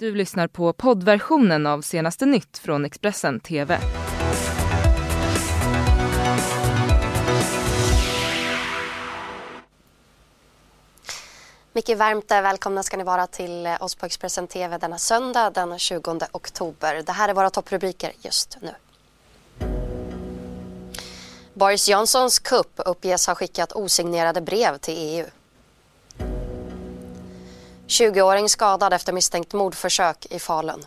Du lyssnar på poddversionen av senaste nytt från Expressen TV. Mycket varmt välkomna ska ni vara till eh, oss på Expressen TV denna söndag den 20 oktober. Det här är våra topprubriker just nu. Boris Johnsons kupp uppges ha skickat osignerade brev till EU. 20-åring skadad efter misstänkt mordförsök i Falun.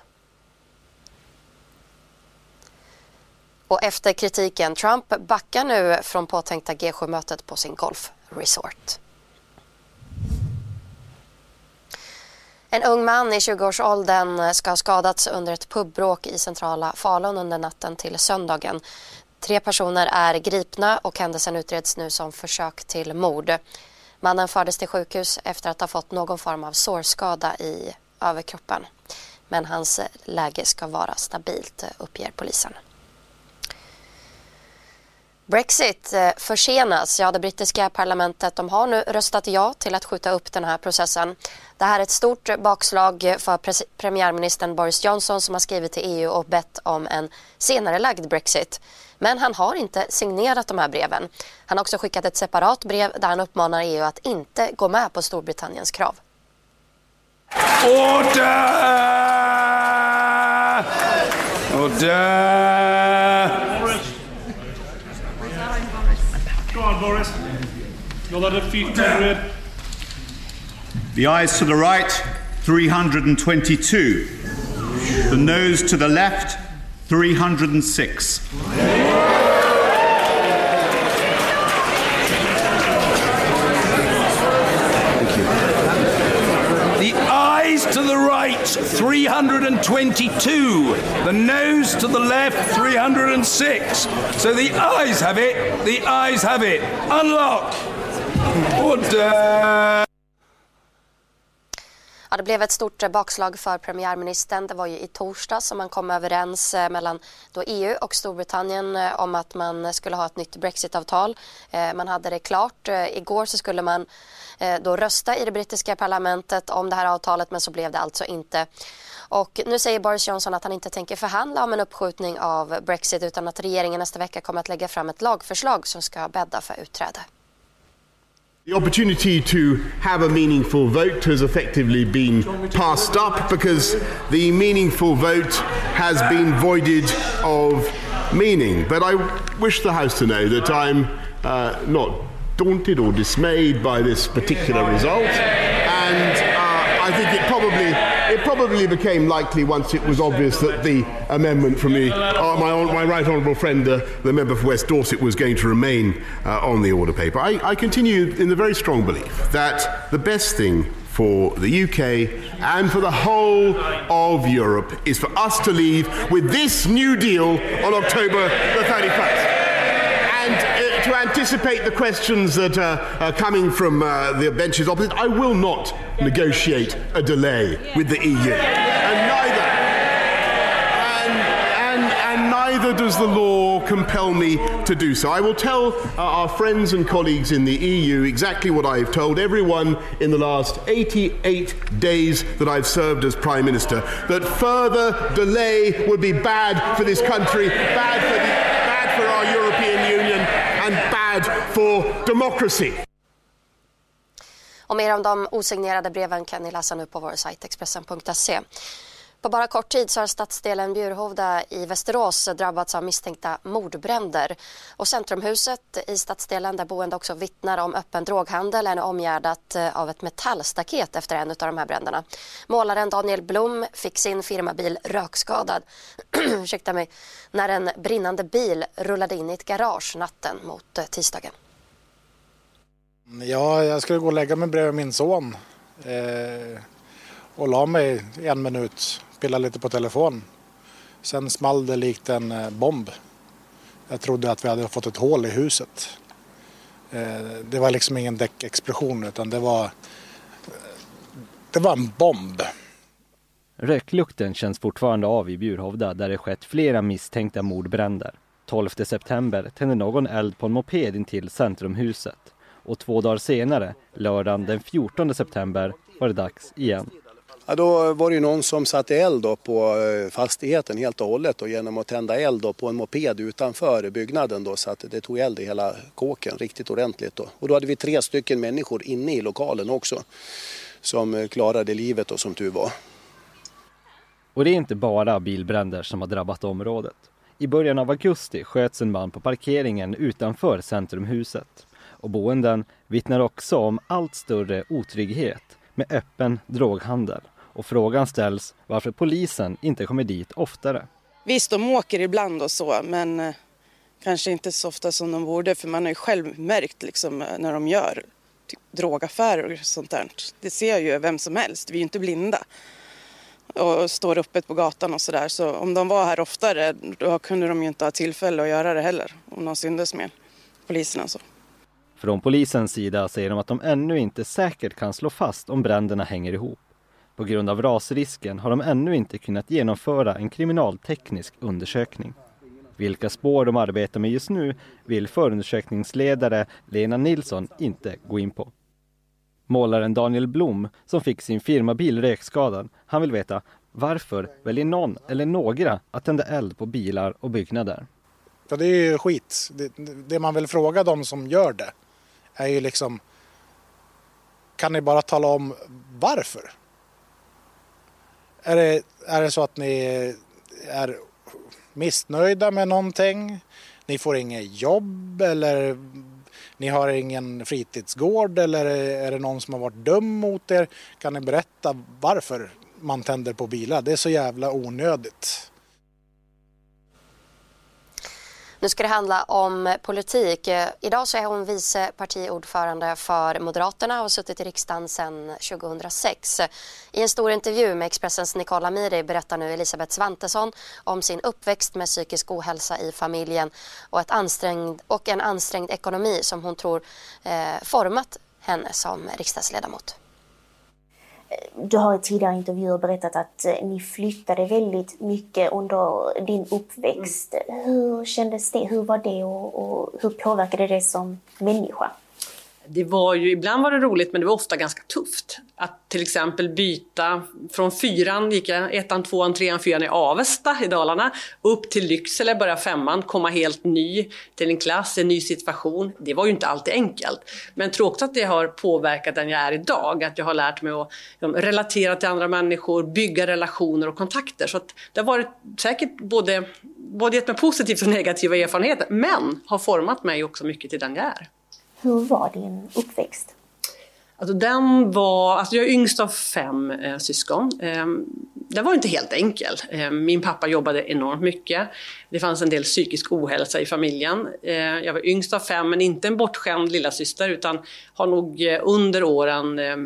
Och efter kritiken, Trump backar nu från påtänkta G7-mötet på sin golfresort. En ung man i 20-årsåldern ska ha skadats under ett pubbråk i centrala Falun under natten till söndagen. Tre personer är gripna och händelsen utreds nu som försök till mord. Mannen fördes till sjukhus efter att ha fått någon form av sårskada i överkroppen. Men hans läge ska vara stabilt, uppger polisen. Brexit eh, försenas. Ja, det brittiska parlamentet de har nu röstat ja till att skjuta upp den här processen. Det här är ett stort bakslag för premiärministern Boris Johnson som har skrivit till EU och bett om en senare lagd Brexit. Men han har inte signerat de här breven. Han har också skickat ett separat brev där han uppmanar EU att inte gå med på Storbritanniens krav. Order! Order! Go on, Boris. You'll let it feet The eyes to the right, 322. The nose to the left, 306. 322. The nose to the left, 306. So the eyes have it. The eyes have it. Unlock. Order. Ja, det blev ett stort eh, bakslag för premiärministern. Det var ju i torsdag som man kom överens eh, mellan då EU och Storbritannien eh, om att man skulle ha ett nytt brexitavtal. Man hade det klart. Igår så skulle man då rösta i det brittiska parlamentet om det här avtalet men så blev det alltså inte. Och nu säger Boris Johnson att han inte tänker förhandla om en uppskjutning av Brexit utan att regeringen nästa vecka kommer att lägga fram ett lagförslag som ska bädda för utträde. The opportunity to have a meaningful vote has effectively been passed up because the meaningful vote has been voided of meaning. But I wish the House to know that I'm uh, not daunted or dismayed by this particular result. And uh, I think it probably it probably became likely once it was obvious that the amendment from the, uh, my, my, right honourable friend, uh, the member for West Dorset, was going to remain uh, on the order paper. I, I continue in the very strong belief that the best thing for the UK and for the whole of Europe is for us to leave with this new deal on October the 31st. Uh, anticipate the questions that are, are coming from uh, the benches opposite, I will not negotiate a delay with the EU. And neither, and, and, and neither does the law compel me to do so. I will tell uh, our friends and colleagues in the EU exactly what I've told everyone in the last 88 days that I've served as Prime Minister that further delay would be bad for this country, bad for, the, for democracy. Och mer om de osignerade breven kan ni läsa nu på vår sajt Expressen.se. På bara kort tid så har stadsdelen Bjurhovda i Västerås drabbats av misstänkta mordbränder. Och Centrumhuset i stadsdelen där boende också vittnar om öppen droghandel är nu omgärdat eh, av ett metallstaket efter en av de här bränderna. Målaren Daniel Blom fick sin firmabil rökskadad ursäkta mig, när en brinnande bil rullade in i ett garage natten mot eh, tisdagen. Ja, jag skulle gå och lägga mig bredvid min son eh, och la mig en minut, spelade lite på telefon. Sen small det likt en eh, bomb. Jag trodde att vi hade fått ett hål i huset. Eh, det var liksom ingen däckexplosion utan det var, eh, det var en bomb. Röklukten känns fortfarande av i Bjurhovda där det skett flera misstänkta mordbränder. 12 september tände någon eld på en moped intill Centrumhuset och två dagar senare, lördagen den 14 september, var det dags igen. Ja, då var det ju någon som satte eld på eh, fastigheten helt och hållet och genom att tända eld på en moped utanför byggnaden då, så att det tog eld i hela kåken riktigt ordentligt. Då. Och då hade vi tre stycken människor inne i lokalen också som eh, klarade livet då, som tur var. Och det är inte bara bilbränder som har drabbat området. I början av augusti sköts en man på parkeringen utanför Centrumhuset. Och boenden vittnar också om allt större otrygghet med öppen droghandel. Och frågan ställs varför polisen inte kommer dit oftare. Visst, de åker ibland och så, men eh, kanske inte så ofta som de borde. För man har ju själv märkt liksom, eh, när de gör typ, drogaffärer och sånt där. Det ser ju vem som helst, vi är ju inte blinda och står öppet på gatan och sådär. Så om de var här oftare då kunde de ju inte ha tillfälle att göra det heller om de syndes med polisen alltså. Från polisens sida säger de att de ännu inte säkert kan slå fast om bränderna hänger ihop. På grund av rasrisken har de ännu inte kunnat genomföra en kriminalteknisk undersökning. Vilka spår de arbetar med just nu vill förundersökningsledare Lena Nilsson inte gå in på. Målaren Daniel Blom, som fick sin firmabil rökskadad, han vill veta varför väljer någon eller några att tända eld på bilar och byggnader? Ja, det är ju skit. Det, det man vill fråga de som gör det är ju liksom kan ni bara tala om varför? Är det, är det så att ni är missnöjda med någonting? Ni får inget jobb eller ni har ingen fritidsgård eller är det någon som har varit dum mot er? Kan ni berätta varför man tänder på bilar? Det är så jävla onödigt. Nu ska det handla om politik. Eh, idag så är hon vice partiordförande för Moderaterna och har suttit i riksdagen sedan 2006. I en stor intervju med Expressens Nicola Amiri berättar nu Elisabeth Svantesson om sin uppväxt med psykisk ohälsa i familjen och, ett ansträngd, och en ansträngd ekonomi som hon tror eh, format henne som riksdagsledamot. Du har i tidigare intervjuer berättat att eh, ni flyttade väldigt mycket under din uppväxt. Hur kändes det? Hur var det och, och hur påverkade det som människa? Det var ju, ibland var det roligt men det var ofta ganska tufft. Att till exempel byta från fyran, gick jag ettan, tvåan, trean, fyran i Avesta i Dalarna, upp till Lycksele, börja femman, komma helt ny till en klass, en ny situation. Det var ju inte alltid enkelt. Men tråkigt att det har påverkat den jag är idag. Att jag har lärt mig att relatera till andra människor, bygga relationer och kontakter. Så det har varit säkert både, både gett mig positiva och negativa erfarenheter, men har format mig också mycket till den jag är. Hur var din uppväxt? Alltså den var, alltså jag är yngst av fem eh, syskon. Eh, den var inte helt enkel. Eh, min pappa jobbade enormt mycket. Det fanns en del psykisk ohälsa i familjen. Eh, jag var yngst av fem, men inte en bortskämd lilla syster utan har nog eh, under åren eh,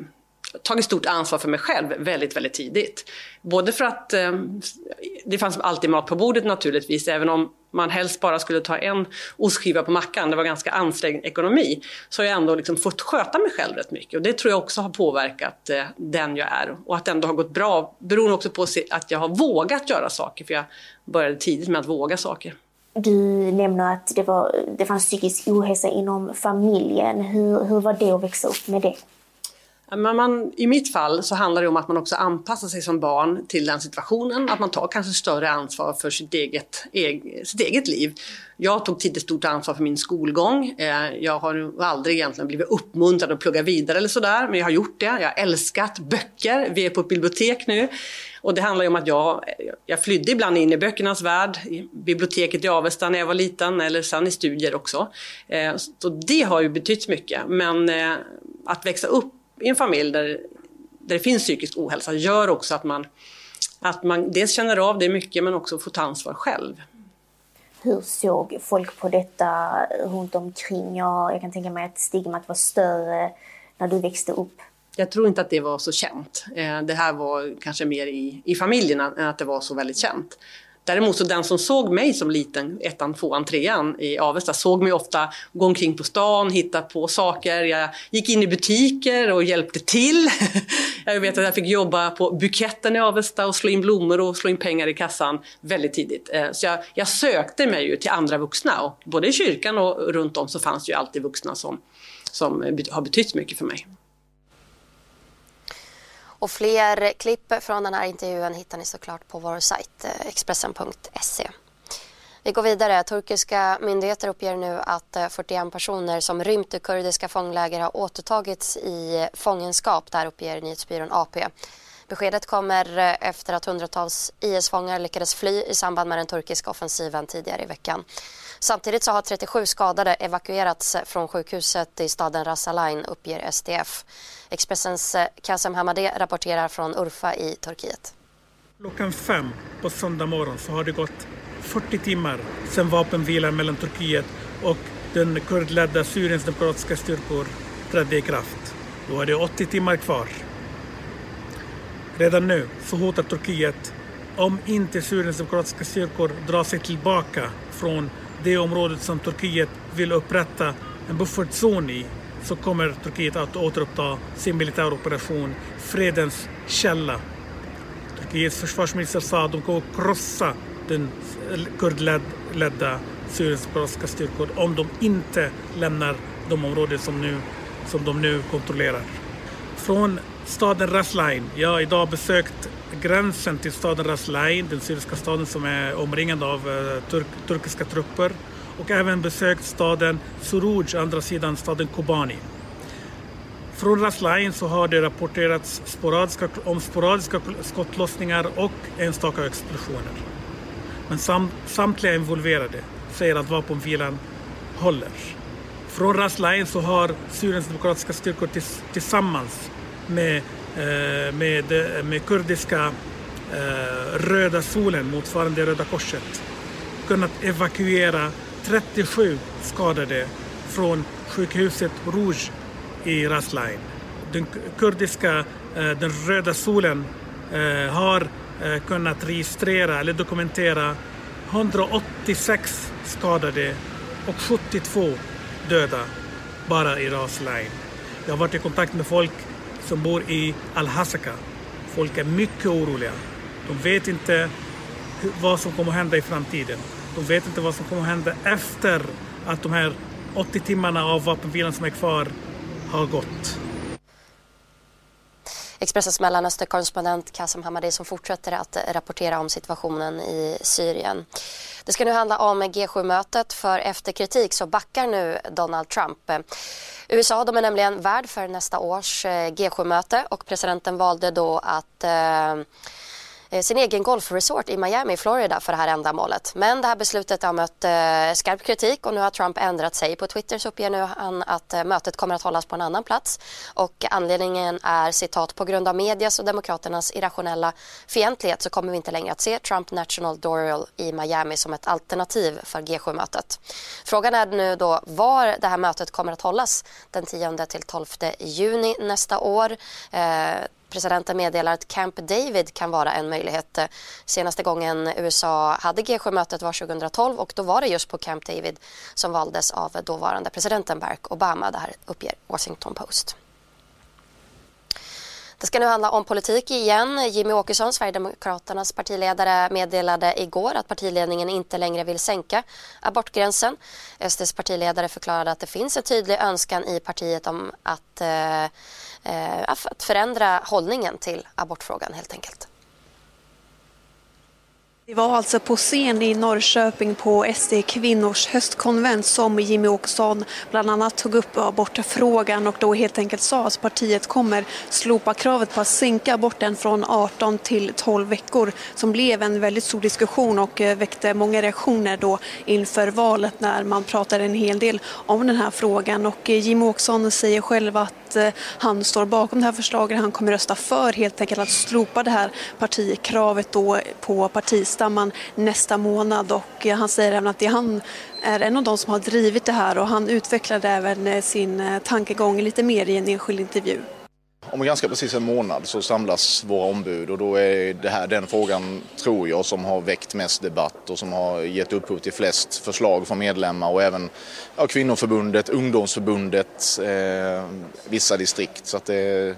tagit stort ansvar för mig själv väldigt, väldigt tidigt. Både för att eh, det fanns alltid mat på bordet naturligtvis, även om man helst bara skulle ta en ostskiva på mackan, det var ganska ansträngd ekonomi, så har jag ändå liksom fått sköta mig själv rätt mycket. Och det tror jag också har påverkat eh, den jag är. Och att det ändå har gått bra beror också på att jag har vågat göra saker, för jag började tidigt med att våga saker. Du nämner att det, var, det fanns psykisk ohälsa inom familjen. Hur, hur var det att växa upp med det? Men man, I mitt fall så handlar det om att man också anpassar sig som barn till den situationen. Att man tar kanske större ansvar för sitt eget, sitt eget liv. Jag tog tidigt stort ansvar för min skolgång. Eh, jag har aldrig egentligen blivit uppmuntrad att plugga vidare eller sådär, men jag har gjort det. Jag har älskat böcker. Vi är på ett bibliotek nu. Och det handlar ju om att jag, jag flydde ibland in i böckernas värld, i biblioteket i Avesta när jag var liten, eller sen i studier också. Eh, så det har ju betytt mycket. Men eh, att växa upp i en familj där, där det finns psykisk ohälsa gör också att man, att man dels känner av det mycket men också får ta ansvar själv. Hur såg folk på detta runt omkring? Jag, jag kan tänka mig att stigmat var större när du växte upp. Jag tror inte att det var så känt. Eh, det här var kanske mer i, i familjerna än att det var så väldigt känt. Däremot så den som såg mig som liten, ettan, tvåan, trean i Avesta, såg mig ofta gå omkring på stan, hitta på saker. Jag gick in i butiker och hjälpte till. jag vet att jag fick jobba på buketten i Avesta och slå in blommor och slå in pengar i kassan väldigt tidigt. Eh, så jag, jag sökte mig ju till andra vuxna och både i kyrkan och runt om så fanns det ju alltid vuxna som, som har betytt mycket för mig. Och fler klipp från den här intervjun hittar ni såklart på vår sajt eh, Expressen.se. Vi går vidare. Turkiska myndigheter uppger nu att eh, 41 personer som rymt ur kurdiska fångläger har återtagits i fångenskap. Där uppger nyhetsbyrån AP. Beskedet kommer eh, efter att hundratals IS-fångar lyckades fly i samband med den turkiska offensiven tidigare i veckan. Samtidigt så har 37 skadade evakuerats eh, från sjukhuset i staden Ras Al uppger SDF. Expressens eh, Kazem Hamadeh rapporterar från Urfa i Turkiet. Klockan fem på söndag morgon så har det gått 40 timmar sedan vapenvilan mellan Turkiet och den kurdledda Syriens demokratiska styrkor trädde i kraft. Då är det 80 timmar kvar. Redan nu så hotar Turkiet om inte Syriens demokratiska styrkor drar sig tillbaka från det området som Turkiet vill upprätta en buffertzon i så kommer Turkiet att återuppta sin militära operation Fredens källa. Turkiets försvarsminister sa att de kommer att krossa den kurdledda Syriens demokratiska styrkor om de inte lämnar de områden som, nu, som de nu kontrollerar. Från staden Raslain, jag har idag besökt gränsen till staden Raslain, den syriska staden som är omringad av eh, turk turkiska trupper och även besökt staden Suruj, andra sidan staden Kobani. Från Raslain så har det rapporterats sporadiska, om sporadiska skottlossningar och enstaka explosioner. Men sam, samtliga involverade säger att vapenvilan håller. Från Raslain så har Syriens demokratiska styrkor tills, tillsammans med, eh, med, eh, med kurdiska eh, Röda solen, motsvarande Röda korset, kunnat evakuera 37 skadade från sjukhuset Rouge i Raslain. Den kurdiska, eh, den Röda solen, eh, har eh, kunnat registrera eller dokumentera 186 skadade och 72 döda bara i Raslain. Jag har varit i kontakt med folk som bor i Al-Hasaka. Folk är mycket oroliga. De vet inte vad som kommer att hända i framtiden. De vet inte vad som kommer att hända efter att de här 80 timmarna av vapenvilan som är kvar har gått. Expressens Mellanösternkorrespondent Kasim Hamadi som fortsätter att rapportera om situationen i Syrien. Det ska nu handla om G7-mötet för efter kritik så backar nu Donald Trump. USA de är nämligen värd för nästa års eh, G7-möte och presidenten valde då att Eh, Eh, sin egen golfresort i Miami, Florida för det här ändamålet. Men det här beslutet har mött eh, skarp kritik och nu har Trump ändrat sig. På Twitter så uppger nu han att eh, mötet kommer att hållas på en annan plats och anledningen är citat på grund av medias och demokraternas irrationella fientlighet så kommer vi inte längre att se Trump National Doral i Miami som ett alternativ för G7-mötet. Frågan är nu då var det här mötet kommer att hållas den 10 till 12 juni nästa år. Presidenten meddelar att Camp David kan vara en möjlighet. Senaste gången USA hade G7-mötet var 2012 och då var det just på Camp David som valdes av dåvarande presidenten Barack Obama. Det här uppger Washington Post. Det ska nu handla om politik igen. Jimmy Åkesson, Sverigedemokraternas partiledare, meddelade igår att partiledningen inte längre vill sänka abortgränsen. SDs partiledare förklarade att det finns en tydlig önskan i partiet om att, eh Eh, att förändra hållningen till abortfrågan helt enkelt. Det var alltså på scen i Norrköping på SD kvinnors höstkonvent som Jimmy Åkesson bland annat tog upp abortfrågan och då helt enkelt sa att partiet kommer slopa kravet på att sänka aborten från 18 till 12 veckor som blev en väldigt stor diskussion och eh, väckte många reaktioner då inför valet när man pratade en hel del om den här frågan och eh, Jimmy Åkesson säger själv att eh, han står bakom det här förslaget. Han kommer rösta för helt enkelt att slopa det här partikravet då på partistämman nästa månad och eh, han säger även att det han är en av de som har drivit det här och han utvecklade även eh, sin eh, tankegång lite mer i en enskild intervju. Om ganska precis en månad så samlas våra ombud och då är det här den frågan, tror jag, som har väckt mest debatt och som har gett upphov till flest förslag från medlemmar och även ja, kvinnoförbundet, ungdomsförbundet, eh, vissa distrikt. Så att det,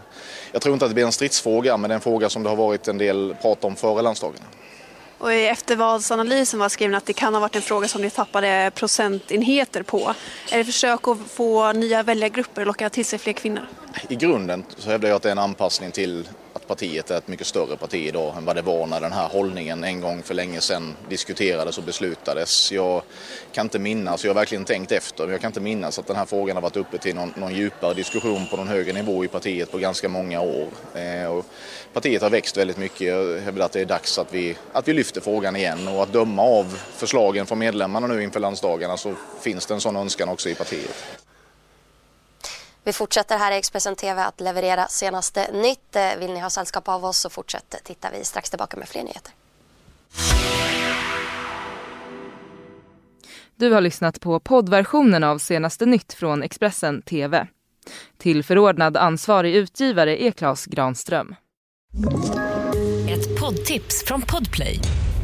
jag tror inte att det blir en stridsfråga men det är en fråga som det har varit en del prat om före landsdagen. Och i eftervalsanalysen var skriven att det kan ha varit en fråga som ni tappade procentenheter på. Är det försök att få nya väljargrupper och locka till sig fler kvinnor? I grunden så hävdar jag att det är en anpassning till partiet är ett mycket större parti idag än vad det var när den här hållningen en gång för länge sedan diskuterades och beslutades. Jag kan inte minnas, jag har verkligen tänkt efter, men jag kan inte minnas att den här frågan har varit uppe till någon, någon djupare diskussion på någon högre nivå i partiet på ganska många år. Eh, och partiet har växt väldigt mycket. Jag hävdar att det är dags att vi, att vi lyfter frågan igen och att döma av förslagen från medlemmarna nu inför landsdagarna så finns det en sån önskan också i partiet. Vi fortsätter här i Expressen TV att leverera senaste nytt. Eh, vill ni ha sällskap av oss så fortsätt tittar vi strax tillbaka med fler nyheter. Du har lyssnat på poddversionen av senaste nytt från Expressen TV. Till förordnad ansvarig utgivare är Klas Granström. Ett poddtips från Podplay.